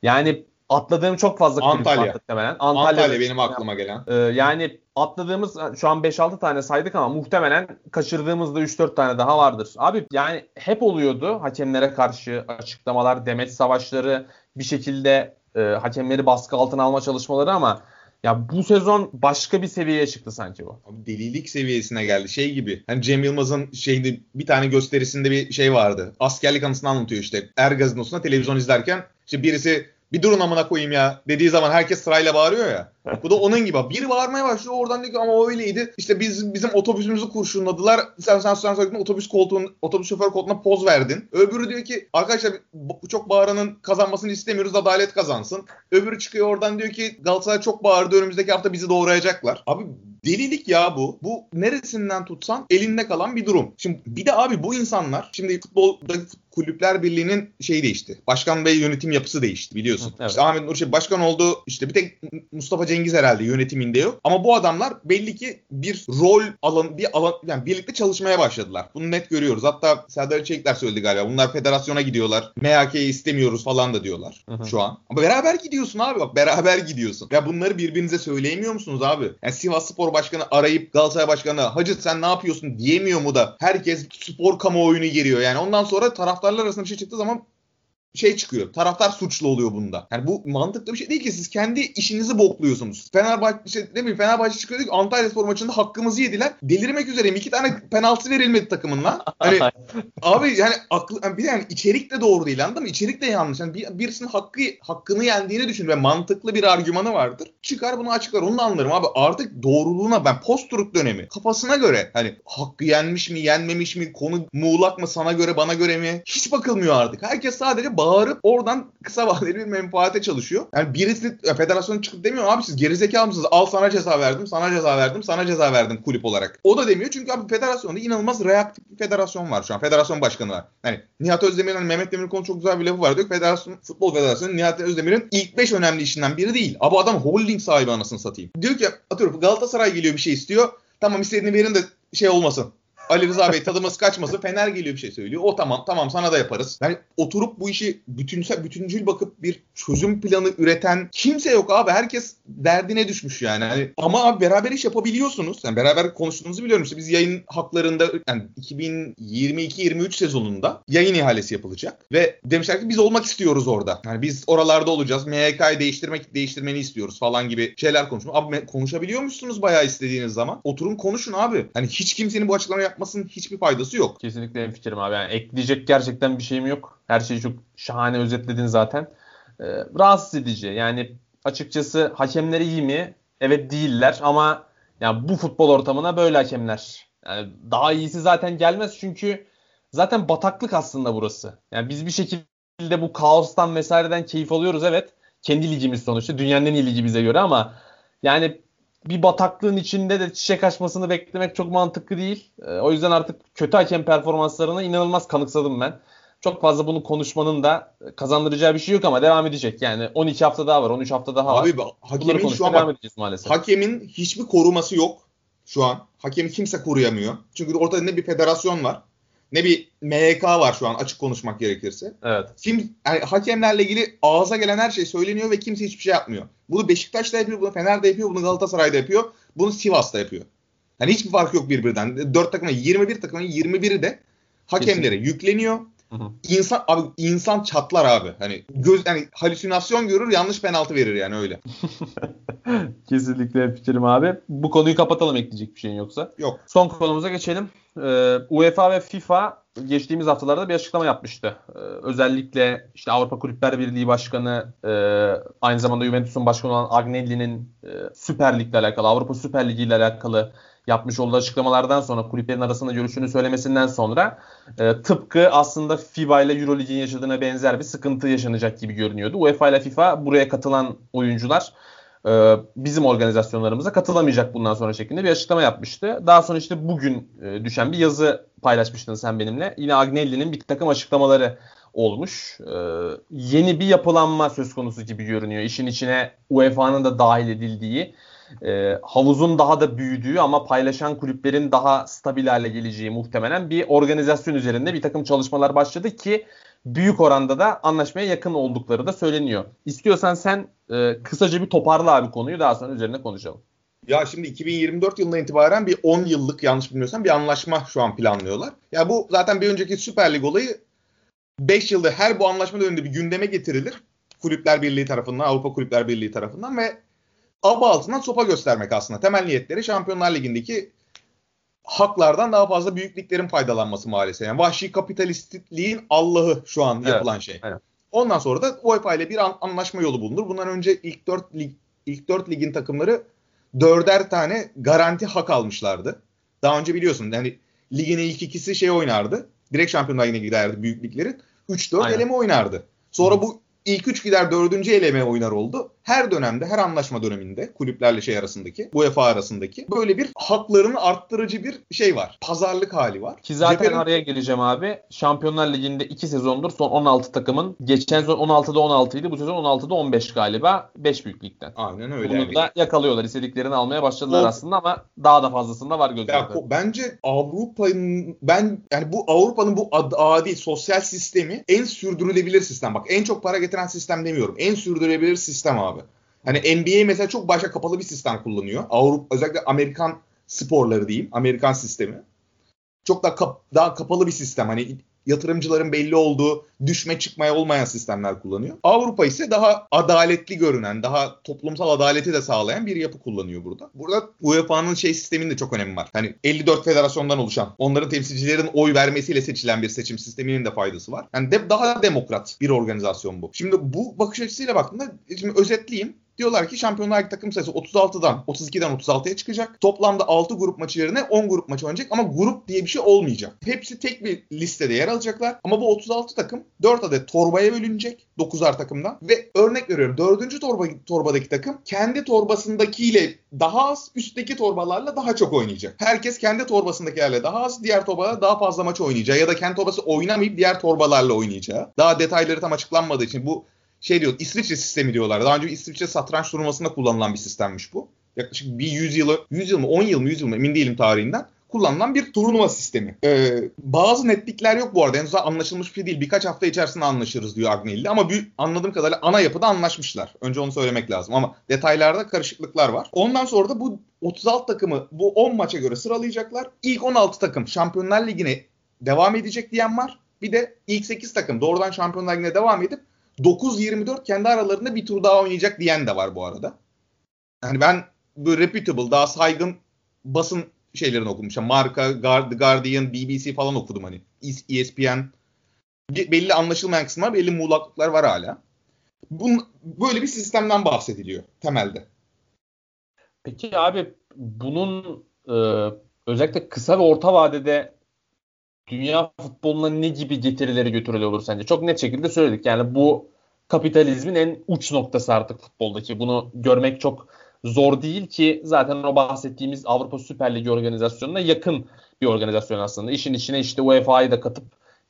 Speaker 5: Yani atladığım çok fazla
Speaker 6: Antalya.
Speaker 5: muhtemelen.
Speaker 6: Antalya,
Speaker 5: Antalya
Speaker 6: benim aklıma gelen.
Speaker 5: Ee, yani atladığımız şu an 5-6 tane saydık ama muhtemelen kaçırdığımızda 3-4 tane daha vardır. Abi yani hep oluyordu hakemlere karşı açıklamalar, demet savaşları bir şekilde e, hakemleri baskı altına alma çalışmaları ama ya bu sezon başka bir seviyeye çıktı sanki bu.
Speaker 6: Abi delilik seviyesine geldi. Şey gibi. Hani Cem Yılmaz'ın şeyde bir tane gösterisinde bir şey vardı. Askerlik anısını anlatıyor işte. Er gazinosunda televizyon izlerken işte birisi bir durun amına koyayım ya dediği zaman herkes sırayla bağırıyor ya. Bu da onun gibi. Biri bağırmaya başlıyor oradan diyor ki ama öyleydi. İşte biz bizim otobüsümüzü kurşunladılar. Sen sen sen söyledin otobüs koltuğun otobüs şoför koltuğuna poz verdin. Öbürü diyor ki arkadaşlar bu çok bağıranın kazanmasını istemiyoruz. Adalet kazansın. Öbürü çıkıyor oradan diyor ki Galatasaray çok bağırdı. Önümüzdeki hafta bizi doğrayacaklar. Abi delilik ya bu. Bu neresinden tutsan elinde kalan bir durum. Şimdi bir de abi bu insanlar şimdi futbolda Kulüpler Birliği'nin şeyi değişti. Başkan ve yönetim yapısı değişti biliyorsun.
Speaker 5: Evet.
Speaker 6: İşte Ahmet Nur başkan oldu. İşte bir tek Mustafa Cengiz herhalde yönetiminde yok. Ama bu adamlar belli ki bir rol alan bir alan yani birlikte çalışmaya başladılar. Bunu net görüyoruz. Hatta Serdar Çelikler söyledi galiba. Bunlar federasyona gidiyorlar. MHK'yi istemiyoruz falan da diyorlar
Speaker 5: Hı hı.
Speaker 6: şu an. Ama beraber gidiyorsun abi bak beraber gidiyorsun. Ya bunları birbirinize söyleyemiyor musunuz abi? Yani Sivas Spor Başkanı arayıp Galatasaray Başkanı Hacı sen ne yapıyorsun diyemiyor mu da herkes spor kamuoyunu giriyor. Yani ondan sonra taraftarlar arasında bir şey çıktığı zaman şey çıkıyor. Taraftar suçlu oluyor bunda. Yani bu mantıklı bir şey değil ki siz kendi işinizi bokluyorsunuz. Fenerbahçe işte ne bileyim Fenerbahçe çıkıyor diyor ki Antalya Spor maçında hakkımızı yediler. Delirmek üzereyim. İki tane penaltı verilmedi takımın lan. Hani abi yani aklı yani bir yani içerik de doğru değil anladın mı? İçerik de yanlış. Yani bir, birisinin hakkı hakkını yendiğini düşün ve mantıklı bir argümanı vardır. Çıkar bunu açıklar. Onu da anlarım abi. Artık doğruluğuna ben post-truth dönemi kafasına göre hani hakkı yenmiş mi yenmemiş mi konu muğlak mı sana göre bana göre mi hiç bakılmıyor artık. Herkes sadece bağırıp oradan kısa vadeli bir menfaate çalışıyor. Yani birisi ya federasyon çıkıp demiyor abi siz gerizekalı mısınız? Al sana ceza verdim, sana ceza verdim, sana ceza verdim kulüp olarak. O da demiyor çünkü abi federasyonda inanılmaz reaktif bir federasyon var şu an. Federasyon başkanı var. Yani Nihat Özdemir'in hani Mehmet Demirkol'un çok güzel bir lafı var. Diyor federasyon, futbol federasyonu Nihat Özdemir'in ilk 5 önemli işinden biri değil. Abi adam holding sahibi anasını satayım. Diyor ki atıyorum Galatasaray geliyor bir şey istiyor. Tamam istediğini verin de şey olmasın. Ali Rıza Bey tadımız kaçmasın. Fener geliyor bir şey söylüyor. O tamam tamam sana da yaparız. Yani oturup bu işi bütünsel bütüncül bakıp bir çözüm planı üreten kimse yok abi. Herkes derdine düşmüş yani. Hani ama abi beraber iş yapabiliyorsunuz. Yani beraber konuştuğunuzu biliyorum. İşte biz yayın haklarında yani 2022-23 sezonunda yayın ihalesi yapılacak ve demişler ki biz olmak istiyoruz orada. Yani biz oralarda olacağız. MHK'yı değiştirmek değiştirmeni istiyoruz falan gibi şeyler konuşmuş. Abi konuşabiliyor musunuz bayağı istediğiniz zaman? Oturun konuşun abi. Hani hiç kimsenin bu açıklama yapmasının hiçbir faydası yok.
Speaker 5: Kesinlikle en fikrim abi. Yani ekleyecek gerçekten bir şeyim yok. Her şeyi çok şahane özetledin zaten. Ee, rahatsız edici. Yani açıkçası hakemleri iyi mi? Evet değiller ama yani bu futbol ortamına böyle hakemler. Yani daha iyisi zaten gelmez çünkü zaten bataklık aslında burası. Yani biz bir şekilde bu kaostan vesaireden keyif alıyoruz evet. Kendi ligimiz sonuçta. Dünyanın en iyi ligi bize göre ama yani bir bataklığın içinde de çiçek açmasını beklemek çok mantıklı değil. E, o yüzden artık kötü hakem performanslarına inanılmaz kanıksadım ben. Çok fazla bunu konuşmanın da kazandıracağı bir şey yok ama devam edecek. Yani 12 hafta daha var, 13 hafta daha var.
Speaker 6: Abi hakemin şu an
Speaker 5: devam edeceğiz maalesef.
Speaker 6: hakemin hiçbir koruması yok şu an. Hakemi kimse koruyamıyor. Çünkü ortada ne bir federasyon var ne bir MHK var şu an açık konuşmak gerekirse.
Speaker 5: Evet.
Speaker 6: Kim yani hakemlerle ilgili ağza gelen her şey söyleniyor ve kimse hiçbir şey yapmıyor. Bunu Beşiktaş'ta yapıyor, bunu Fener'de yapıyor, bunu Galatasaray'da yapıyor, bunu Sivas'ta yapıyor. Yani hiçbir fark yok birbirinden. 4 takımın 21 takımın 21'i de hakemlere yükleniyor. İnsan abi insan çatlar abi. Hani göz yani halüsinasyon görür, yanlış penaltı verir yani öyle.
Speaker 5: Kesinlikle fikrim abi. Bu konuyu kapatalım ekleyecek bir şeyin yoksa.
Speaker 6: Yok.
Speaker 5: Son konumuza geçelim. Ee, UEFA ve FIFA geçtiğimiz haftalarda bir açıklama yapmıştı. Ee, özellikle işte Avrupa Kulüpler Birliği Başkanı e, aynı zamanda Juventus'un başkanı olan Agnelli'nin e, Süper Lig'le alakalı, Avrupa Süper Ligi ile alakalı yapmış olduğu açıklamalardan sonra kulüplerin arasında görüşünü söylemesinden sonra e, tıpkı aslında FIBA ile Eurolig'in yaşadığına benzer bir sıkıntı yaşanacak gibi görünüyordu. UEFA ile FIFA buraya katılan oyuncular e, bizim organizasyonlarımıza katılamayacak bundan sonra şeklinde bir açıklama yapmıştı. Daha sonra işte bugün e, düşen bir yazı paylaşmıştın sen benimle. Yine Agnelli'nin bir takım açıklamaları olmuş. E, yeni bir yapılanma söz konusu gibi görünüyor. İşin içine UEFA'nın da dahil edildiği, e, havuzun daha da büyüdüğü ama paylaşan kulüplerin daha stabil hale geleceği muhtemelen bir organizasyon üzerinde bir takım çalışmalar başladı ki büyük oranda da anlaşmaya yakın oldukları da söyleniyor. İstiyorsan sen e, kısaca bir toparla abi konuyu daha sonra üzerine konuşalım.
Speaker 6: Ya şimdi 2024 yılından itibaren bir 10 yıllık yanlış bilmiyorsam bir anlaşma şu an planlıyorlar. Ya bu zaten bir önceki Süper Lig olayı 5 yılda her bu anlaşma önünde bir gündeme getirilir. Kulüpler Birliği tarafından, Avrupa Kulüpler Birliği tarafından ve aba altından sopa göstermek aslında. Temel niyetleri Şampiyonlar Ligi'ndeki haklardan daha fazla büyük liglerin faydalanması maalesef. Yani vahşi kapitalistliğin Allah'ı şu an
Speaker 5: Evet,
Speaker 6: yapılan şey.
Speaker 5: aynen.
Speaker 6: Ondan sonra da UEFA ile bir an- anlaşma yolu bulunur. Bundan önce ilk 4 lig ilk 4 ligin takımları dörder tane garanti hak almışlardı. Daha önce biliyorsun yani ligin ilk ikisi şey oynardı. Direkt şampiyonluğa yine giderdi büyük liglerin. 3-4
Speaker 5: Aynen.
Speaker 6: eleme oynardı. Sonra bu ilk 3 gider 4. eleme oynar oldu. Her dönemde, her anlaşma döneminde kulüplerle şey arasındaki, UEFA arasındaki böyle bir haklarını arttırıcı bir şey var. Pazarlık hali var.
Speaker 5: Ki zaten
Speaker 6: Cefer'in-
Speaker 5: araya geleceğim abi. Şampiyonlar Ligi'nde 2 sezondur son 16 takımın. Geçen sezon 16'da 16 idi. Bu sezon 16'da 15 galiba. 5 büyük ligden.
Speaker 6: Aynen öyle.
Speaker 5: Bunu
Speaker 6: yani.
Speaker 5: da yakalıyorlar. İstediklerini almaya başladılar
Speaker 6: O-
Speaker 5: aslında ama daha da fazlasında var gözlerde.
Speaker 6: Ya, bence Avrupa'nın ben yani bu Avrupa'nın bu ad- adi sosyal sistemi en sürdürülebilir sistem. Bak en çok para getiren sistem demiyorum. En sürdürülebilir sistem abi. Hani NBA mesela çok başka kapalı bir sistem kullanıyor. Avrupa özellikle Amerikan sporları diyeyim. Amerikan sistemi. Çok daha kap- daha kapalı bir sistem. Hani yatırımcıların belli olduğu düşme çıkmaya olmayan sistemler kullanıyor. Avrupa ise daha adaletli görünen, daha toplumsal adaleti de sağlayan bir yapı kullanıyor burada. Burada UEFA'nın şey sisteminin de çok önemi var. Hani 54 federasyondan oluşan, onların temsilcilerin oy vermesiyle seçilen bir seçim sisteminin de faydası var. Yani de, daha demokrat bir organizasyon bu. Şimdi bu bakış açısıyla baktığında şimdi özetleyeyim. Diyorlar ki Şampiyonlar Ligi takım sayısı 36'dan 32'den 36'ya çıkacak. Toplamda 6 grup maçı yerine 10 grup maçı oynayacak ama grup diye bir şey olmayacak. Hepsi tek bir listede yer alacaklar ama bu 36 takım 4 adet torbaya bölünecek 9'ar takımdan ve örnek veriyorum 4. torba torbadaki takım kendi torbasındakiyle daha az üstteki torbalarla daha çok oynayacak. Herkes kendi torbasındakilerle daha az diğer torbalarla daha fazla maç oynayacağı ya da kendi torbası oynamayıp diğer torbalarla oynayacağı. Daha detayları tam açıklanmadığı için bu şey diyor İsviçre sistemi diyorlar. Daha önce İsviçre satranç turnuvasında kullanılan bir sistemmiş bu. Yaklaşık bir 100 yılı, 100 yıl mı 10 yıl mı 100 yıl mı emin değilim tarihinden kullanılan bir turnuva sistemi. Ee, bazı netlikler yok bu arada. Henüz anlaşılmış bir şey değil. Birkaç hafta içerisinde anlaşırız diyor Agnelli. Ama bir, anladığım kadarıyla ana yapıda anlaşmışlar. Önce onu söylemek lazım. Ama detaylarda karışıklıklar var. Ondan sonra da bu 36 takımı bu 10 maça göre sıralayacaklar. İlk 16 takım Şampiyonlar Ligi'ne devam edecek diyen var. Bir de ilk 8 takım doğrudan Şampiyonlar Ligi'ne devam edip 9-24 kendi aralarında bir tur daha oynayacak diyen de var bu arada. Yani ben bu reputable, daha saygın basın şeylerini okumuşum. Marka, The Guardian, BBC falan okudum hani. ESPN. Be- Belli anlaşılmayan kısımlar, belli muğlaklıklar var hala. Bun, böyle bir sistemden bahsediliyor temelde.
Speaker 5: Peki abi bunun e, özellikle kısa ve orta vadede dünya futboluna ne gibi getirileri götürüyor olur sence? Çok net şekilde söyledik. Yani bu kapitalizmin en uç noktası artık futboldaki. Bunu görmek çok zor değil ki zaten o bahsettiğimiz Avrupa Süper Ligi organizasyonuna yakın bir organizasyon aslında. İşin içine işte UEFA'yı da katıp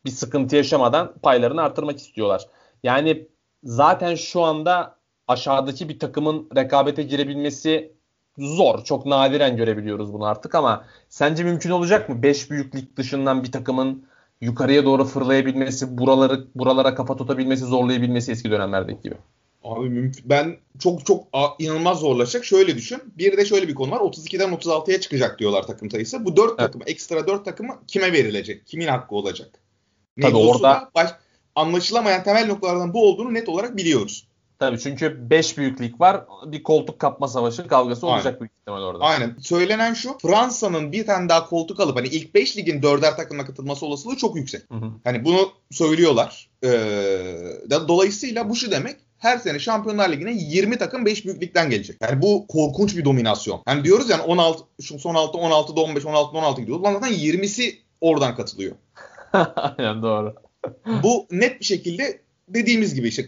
Speaker 5: bir sıkıntı yaşamadan paylarını artırmak istiyorlar. Yani zaten şu anda aşağıdaki bir takımın rekabete girebilmesi zor. Çok nadiren görebiliyoruz bunu artık ama sence mümkün olacak mı? 5 büyük lig dışından bir takımın yukarıya doğru fırlayabilmesi, buraları buralara kafa tutabilmesi, zorlayabilmesi eski dönemlerdeki gibi.
Speaker 6: Abi mümkün. Ben çok çok inanılmaz zorlaşacak. Şöyle düşün. Bir de şöyle bir konu var. 32'den 36'ya çıkacak diyorlar takım sayısı. Bu 4
Speaker 5: Evet.
Speaker 6: takım, ekstra 4 takımı kime verilecek? Kimin hakkı olacak?
Speaker 5: Tabii
Speaker 6: Mevzusu
Speaker 5: orada-
Speaker 6: da baş, anlaşılamayan temel noktalardan bu olduğunu net olarak biliyoruz.
Speaker 5: Tabii çünkü 5 büyük lig var. Bir koltuk kapma savaşı kavgası
Speaker 6: Aynen.
Speaker 5: olacak büyük ihtimal orada.
Speaker 6: Aynen. Söylenen şu. Fransa'nın bir tane daha koltuk alıp hani ilk 5 ligin 4'er takımla katılması olasılığı çok yüksek.
Speaker 5: Hı hı.
Speaker 6: Hani bunu söylüyorlar. Ee, dolayısıyla bu şu demek. Her sene Şampiyonlar Ligi'ne 20 takım 5 büyük ligden gelecek. Yani bu korkunç bir dominasyon. Hani diyoruz yani 16 şu son 6 16'da 15 16'da 16 gidiyor. Ulan zaten 20'si oradan katılıyor.
Speaker 5: Aynen doğru.
Speaker 6: bu net bir şekilde dediğimiz gibi işte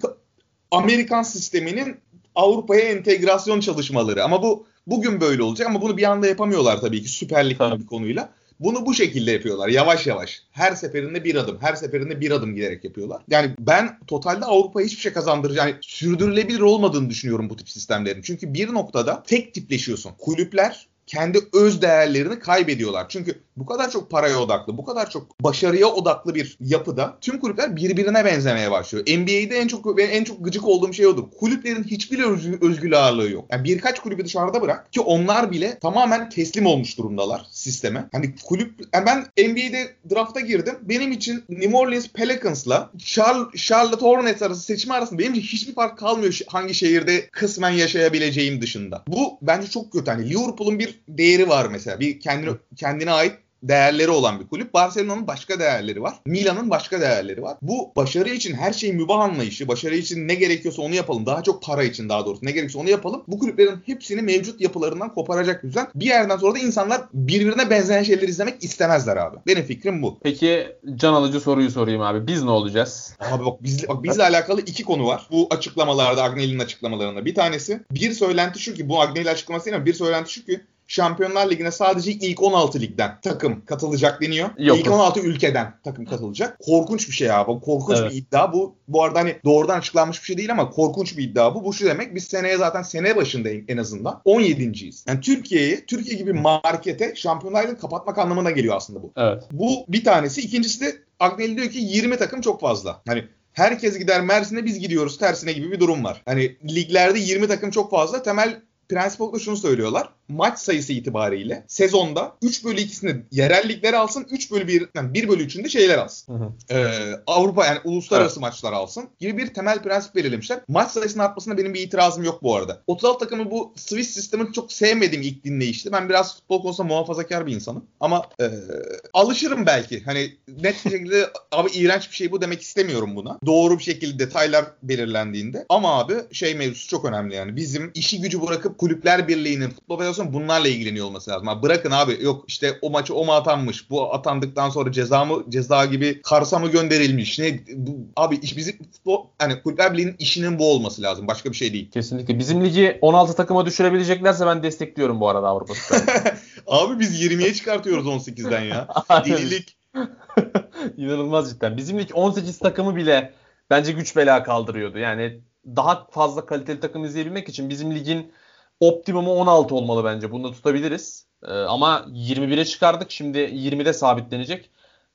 Speaker 6: Amerikan sisteminin Avrupa'ya entegrasyon çalışmaları. Ama bu bugün böyle olacak ama bunu bir anda yapamıyorlar tabii ki Süper Lig gibi bir konuyla. Bunu bu şekilde yapıyorlar yavaş yavaş. Her seferinde bir adım, her seferinde bir adım giderek yapıyorlar. Yani ben totalde Avrupa'ya hiçbir şey kazandıracağını, yani sürdürülebilir olmadığını düşünüyorum bu tip sistemlerin. Çünkü bir noktada tek tipleşiyorsun. Kulüpler kendi öz değerlerini kaybediyorlar. Çünkü bu kadar çok paraya odaklı, bu kadar çok başarıya odaklı bir yapıda tüm kulüpler birbirine benzemeye başlıyor. NBA'de en çok en çok gıcık olduğum şey odur. Kulüplerin hiçbir özgü, özgül ağırlığı yok. Yani birkaç kulübü dışarıda bırak ki onlar bile tamamen teslim olmuş durumdalar sisteme. Hani kulüp yani ben NBA'de drafta girdim. Benim için New Orleans Pelicans'la Char- Charlotte Hornets arası seçimi arasında benim için hiçbir fark kalmıyor hangi şehirde kısmen yaşayabileceğim dışında. Bu bence çok kötü. Hani Liverpool'un bir değeri var mesela. Bir kendine kendine ait değerleri olan bir kulüp. Barcelona'nın başka değerleri var. Milan'ın başka değerleri var. Bu başarı için her şey mübah anlayışı, başarı için ne gerekiyorsa onu yapalım. Daha çok para için daha doğrusu ne gerekiyorsa onu yapalım. Bu kulüplerin hepsini mevcut yapılarından koparacak düzen. Bir yerden sonra da insanlar birbirine benzeyen şeyleri izlemek istemezler abi. Benim fikrim bu.
Speaker 5: Peki can alıcı soruyu sorayım abi. Biz ne olacağız?
Speaker 6: Abi bak, biz, bak bizle alakalı iki konu var. Bu açıklamalarda Agnelli'nin açıklamalarında. Bir tanesi bir söylenti şu ki bu Agnelli açıklaması değil ama bir söylenti şu ki Şampiyonlar Ligi'ne sadece ilk 16 ligden takım katılacak deniyor.
Speaker 5: Yok.
Speaker 6: İlk 16 ülkeden takım katılacak. Korkunç bir şey abi. Korkunç
Speaker 5: Evet.
Speaker 6: bir iddia. Bu bu arada hani doğrudan açıklanmış bir şey değil ama korkunç bir iddia bu. Bu şu demek biz seneye zaten sene başında en en azından 17.yiz. Yani Türkiye'yi, Türkiye gibi markete Şampiyonlar Ligi'ni kapatmak anlamına geliyor aslında bu.
Speaker 5: Evet.
Speaker 6: Bu bir tanesi. İkincisi de Agnelli diyor ki 20 takım çok fazla. Hani herkes gider Mersin'e biz gidiyoruz tersine gibi bir durum var. Hani liglerde 20 takım çok fazla. Temel prensip olarak şunu söylüyorlar. Maç sayısı itibariyle sezonda 3 bölü 2'sini yerel ligler alsın. 3 bölü 1, yani 1 bölü 3'ünde şeyler alsın.
Speaker 5: Hı hı.
Speaker 6: Ee, Avrupa yani uluslararası maçlar alsın gibi bir temel prensip belirlemişler. Maç sayısının artmasına benim bir itirazım yok bu arada. 36 takımın bu Swiss sistemini çok sevmediğim ilk dinleyişti. Ben biraz futbol konusunda muhafazakar bir insanım. Ama e, alışırım belki. Hani net bir şekilde abi iğrenç bir şey bu demek istemiyorum buna. Doğru bir şekilde detaylar belirlendiğinde. Ama abi şey mevzusu çok önemli yani. Bizim işi gücü bırakıp kulüpler birliğinin futbol federasyonu bunlarla ilgileniyor olması lazım. Abi bırakın abi yok işte o maçı o mu atanmış. Bu atandıktan sonra ceza mı ceza gibi Kars'a mı gönderilmiş. Ne bu, abi iş bizim futbol hani kulüpler birliğinin işinin bu olması lazım. Başka bir şey değil.
Speaker 5: Kesinlikle. Bizim ligi 16 takıma düşürebileceklerse ben destekliyorum bu arada Avrupa.
Speaker 6: Abi biz 20'ye çıkartıyoruz 18'den ya. Delilik.
Speaker 5: İnanılmaz cidden. Bizim lig 18 takımı bile bence güç bela kaldırıyordu. Yani daha fazla kaliteli takım izleyebilmek için bizim ligin optimumu 16 olmalı bence. Bunu da tutabiliriz. Ee, ama 21'e çıkardık. Şimdi 20'de sabitlenecek.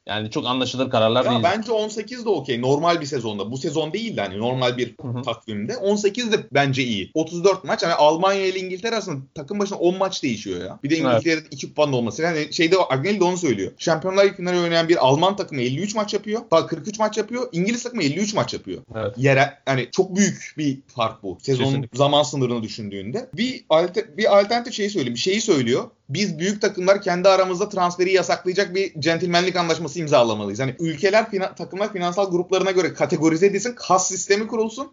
Speaker 5: Yani çok anlaşılır kararlar
Speaker 6: Ya
Speaker 5: değil.
Speaker 6: bence 18 de okey. Normal bir sezonda. Bu sezon değil de hani normal bir
Speaker 5: Hı hı.
Speaker 6: takvimde. 18 de bence iyi. 34 maç. Hani Almanya ile İngiltere arasında takım başına 10 maç değişiyor ya. Bir de
Speaker 5: Evet.
Speaker 6: İngiltere'de 2 kupanın olması. Yani şeyde Agnelli de onu söylüyor. Şampiyonlar Ligi finali oynayan bir Alman takımı 53 maç yapıyor. Bak 43 maç yapıyor. İngiliz takımı 53 maç yapıyor.
Speaker 5: Evet.
Speaker 6: Yere hani çok büyük bir fark bu. Sezon
Speaker 5: Kesinlikle.
Speaker 6: zaman sınırını düşündüğünde. Bir alter, bir alternatif şeyi söyleyeyim. Bir şeyi söylüyor. Biz büyük takımlar kendi aramızda transferi yasaklayacak bir centilmenlik anlaşması imzalamalıyız. Hani ülkeler fina- takımlar finansal gruplarına göre kategorize edilsin, kas sistemi kurulsun.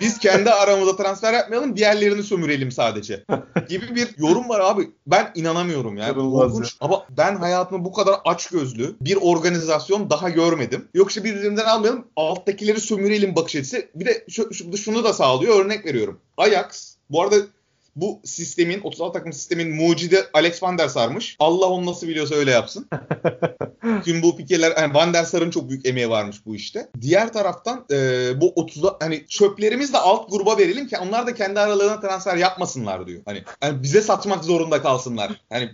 Speaker 6: Biz kendi aramızda transfer yapmayalım, diğerlerini sömürelim sadece. Gibi bir yorum var abi. Ben inanamıyorum ya.
Speaker 5: İnanılmaz
Speaker 6: Korkunç. Ama ben hayatımda bu kadar açgözlü bir organizasyon daha görmedim. Yoksa birbirinden almayalım, alttakileri sömürelim bakış açısı. Bir de şu- şunu da sağlıyor. Örnek veriyorum. Ajax bu arada bu sistemin 36 takım sistemin mucidi Alex Van der Sar'mış. Allah onu nasıl biliyorsa öyle yapsın. Tüm bu fikirler yani Van der Sar'ın çok büyük emeği varmış bu işte. Diğer taraftan e, bu 30 hani çöplerimiz de alt gruba verelim ki onlar da kendi aralarına transfer yapmasınlar diyor. Hani, hani bize satmak zorunda kalsınlar. Hani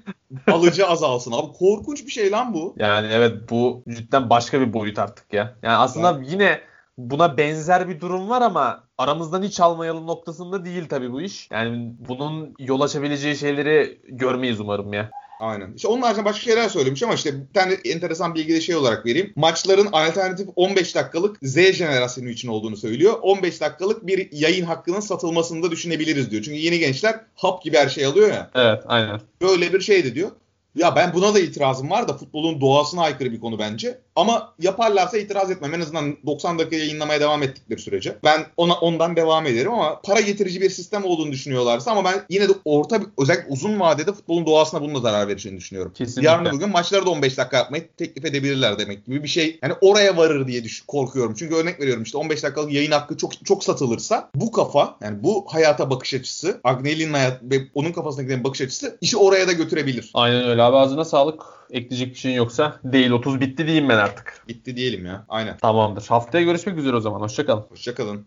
Speaker 6: alıcı azalsın. Abi korkunç bir şey lan bu.
Speaker 5: Yani evet bu cidden başka bir boyut artık ya. Yani aslında yine buna benzer bir durum var ama aramızdan hiç almayalım noktasında değil tabii bu iş. Yani bunun yol açabileceği şeyleri görmeyiz umarım ya.
Speaker 6: Aynen. İşte onun haricinde başka şeyler söylemiş ama işte bir tane enteresan bilgi de şey olarak vereyim. Maçların alternatif 15 dakikalık Z jenerasyonu için olduğunu söylüyor. 15 dakikalık bir yayın hakkının satılmasını da düşünebiliriz diyor. Çünkü yeni gençler hap gibi her şey alıyor ya.
Speaker 5: Evet aynen.
Speaker 6: Böyle bir şeydi diyor. Ya ben buna da itirazım var da futbolun doğasına aykırı bir konu bence. Ama yaparlarsa itiraz etmem. En azından 90 dakika yayınlamaya devam ettikleri sürece. Ben ona ondan devam ederim ama para getirici bir sistem olduğunu düşünüyorlarsa ama ben yine de orta özellikle uzun vadede futbolun doğasına bunun da zarar vereceğini düşünüyorum.
Speaker 5: Kesinlikle.
Speaker 6: Yarın öbür gün maçları da 15 dakika yapmayı teklif edebilirler demek gibi bir şey. Yani oraya varır diye düş korkuyorum. Çünkü örnek veriyorum işte 15 dakikalık yayın hakkı çok çok satılırsa bu kafa yani bu hayata bakış açısı Agnelli'nin hayat ve onun kafasına giden bakış açısı işi oraya da götürebilir.
Speaker 5: Aynen öyle abi ağzına sağlık. Ekleyecek bir şeyin yoksa değil 30 bitti diyeyim ben artık.
Speaker 6: Bitti diyelim ya. Aynen.
Speaker 5: Tamamdır. Haftaya görüşmek üzere o zaman. Hoşçakalın.
Speaker 6: Hoşçakalın.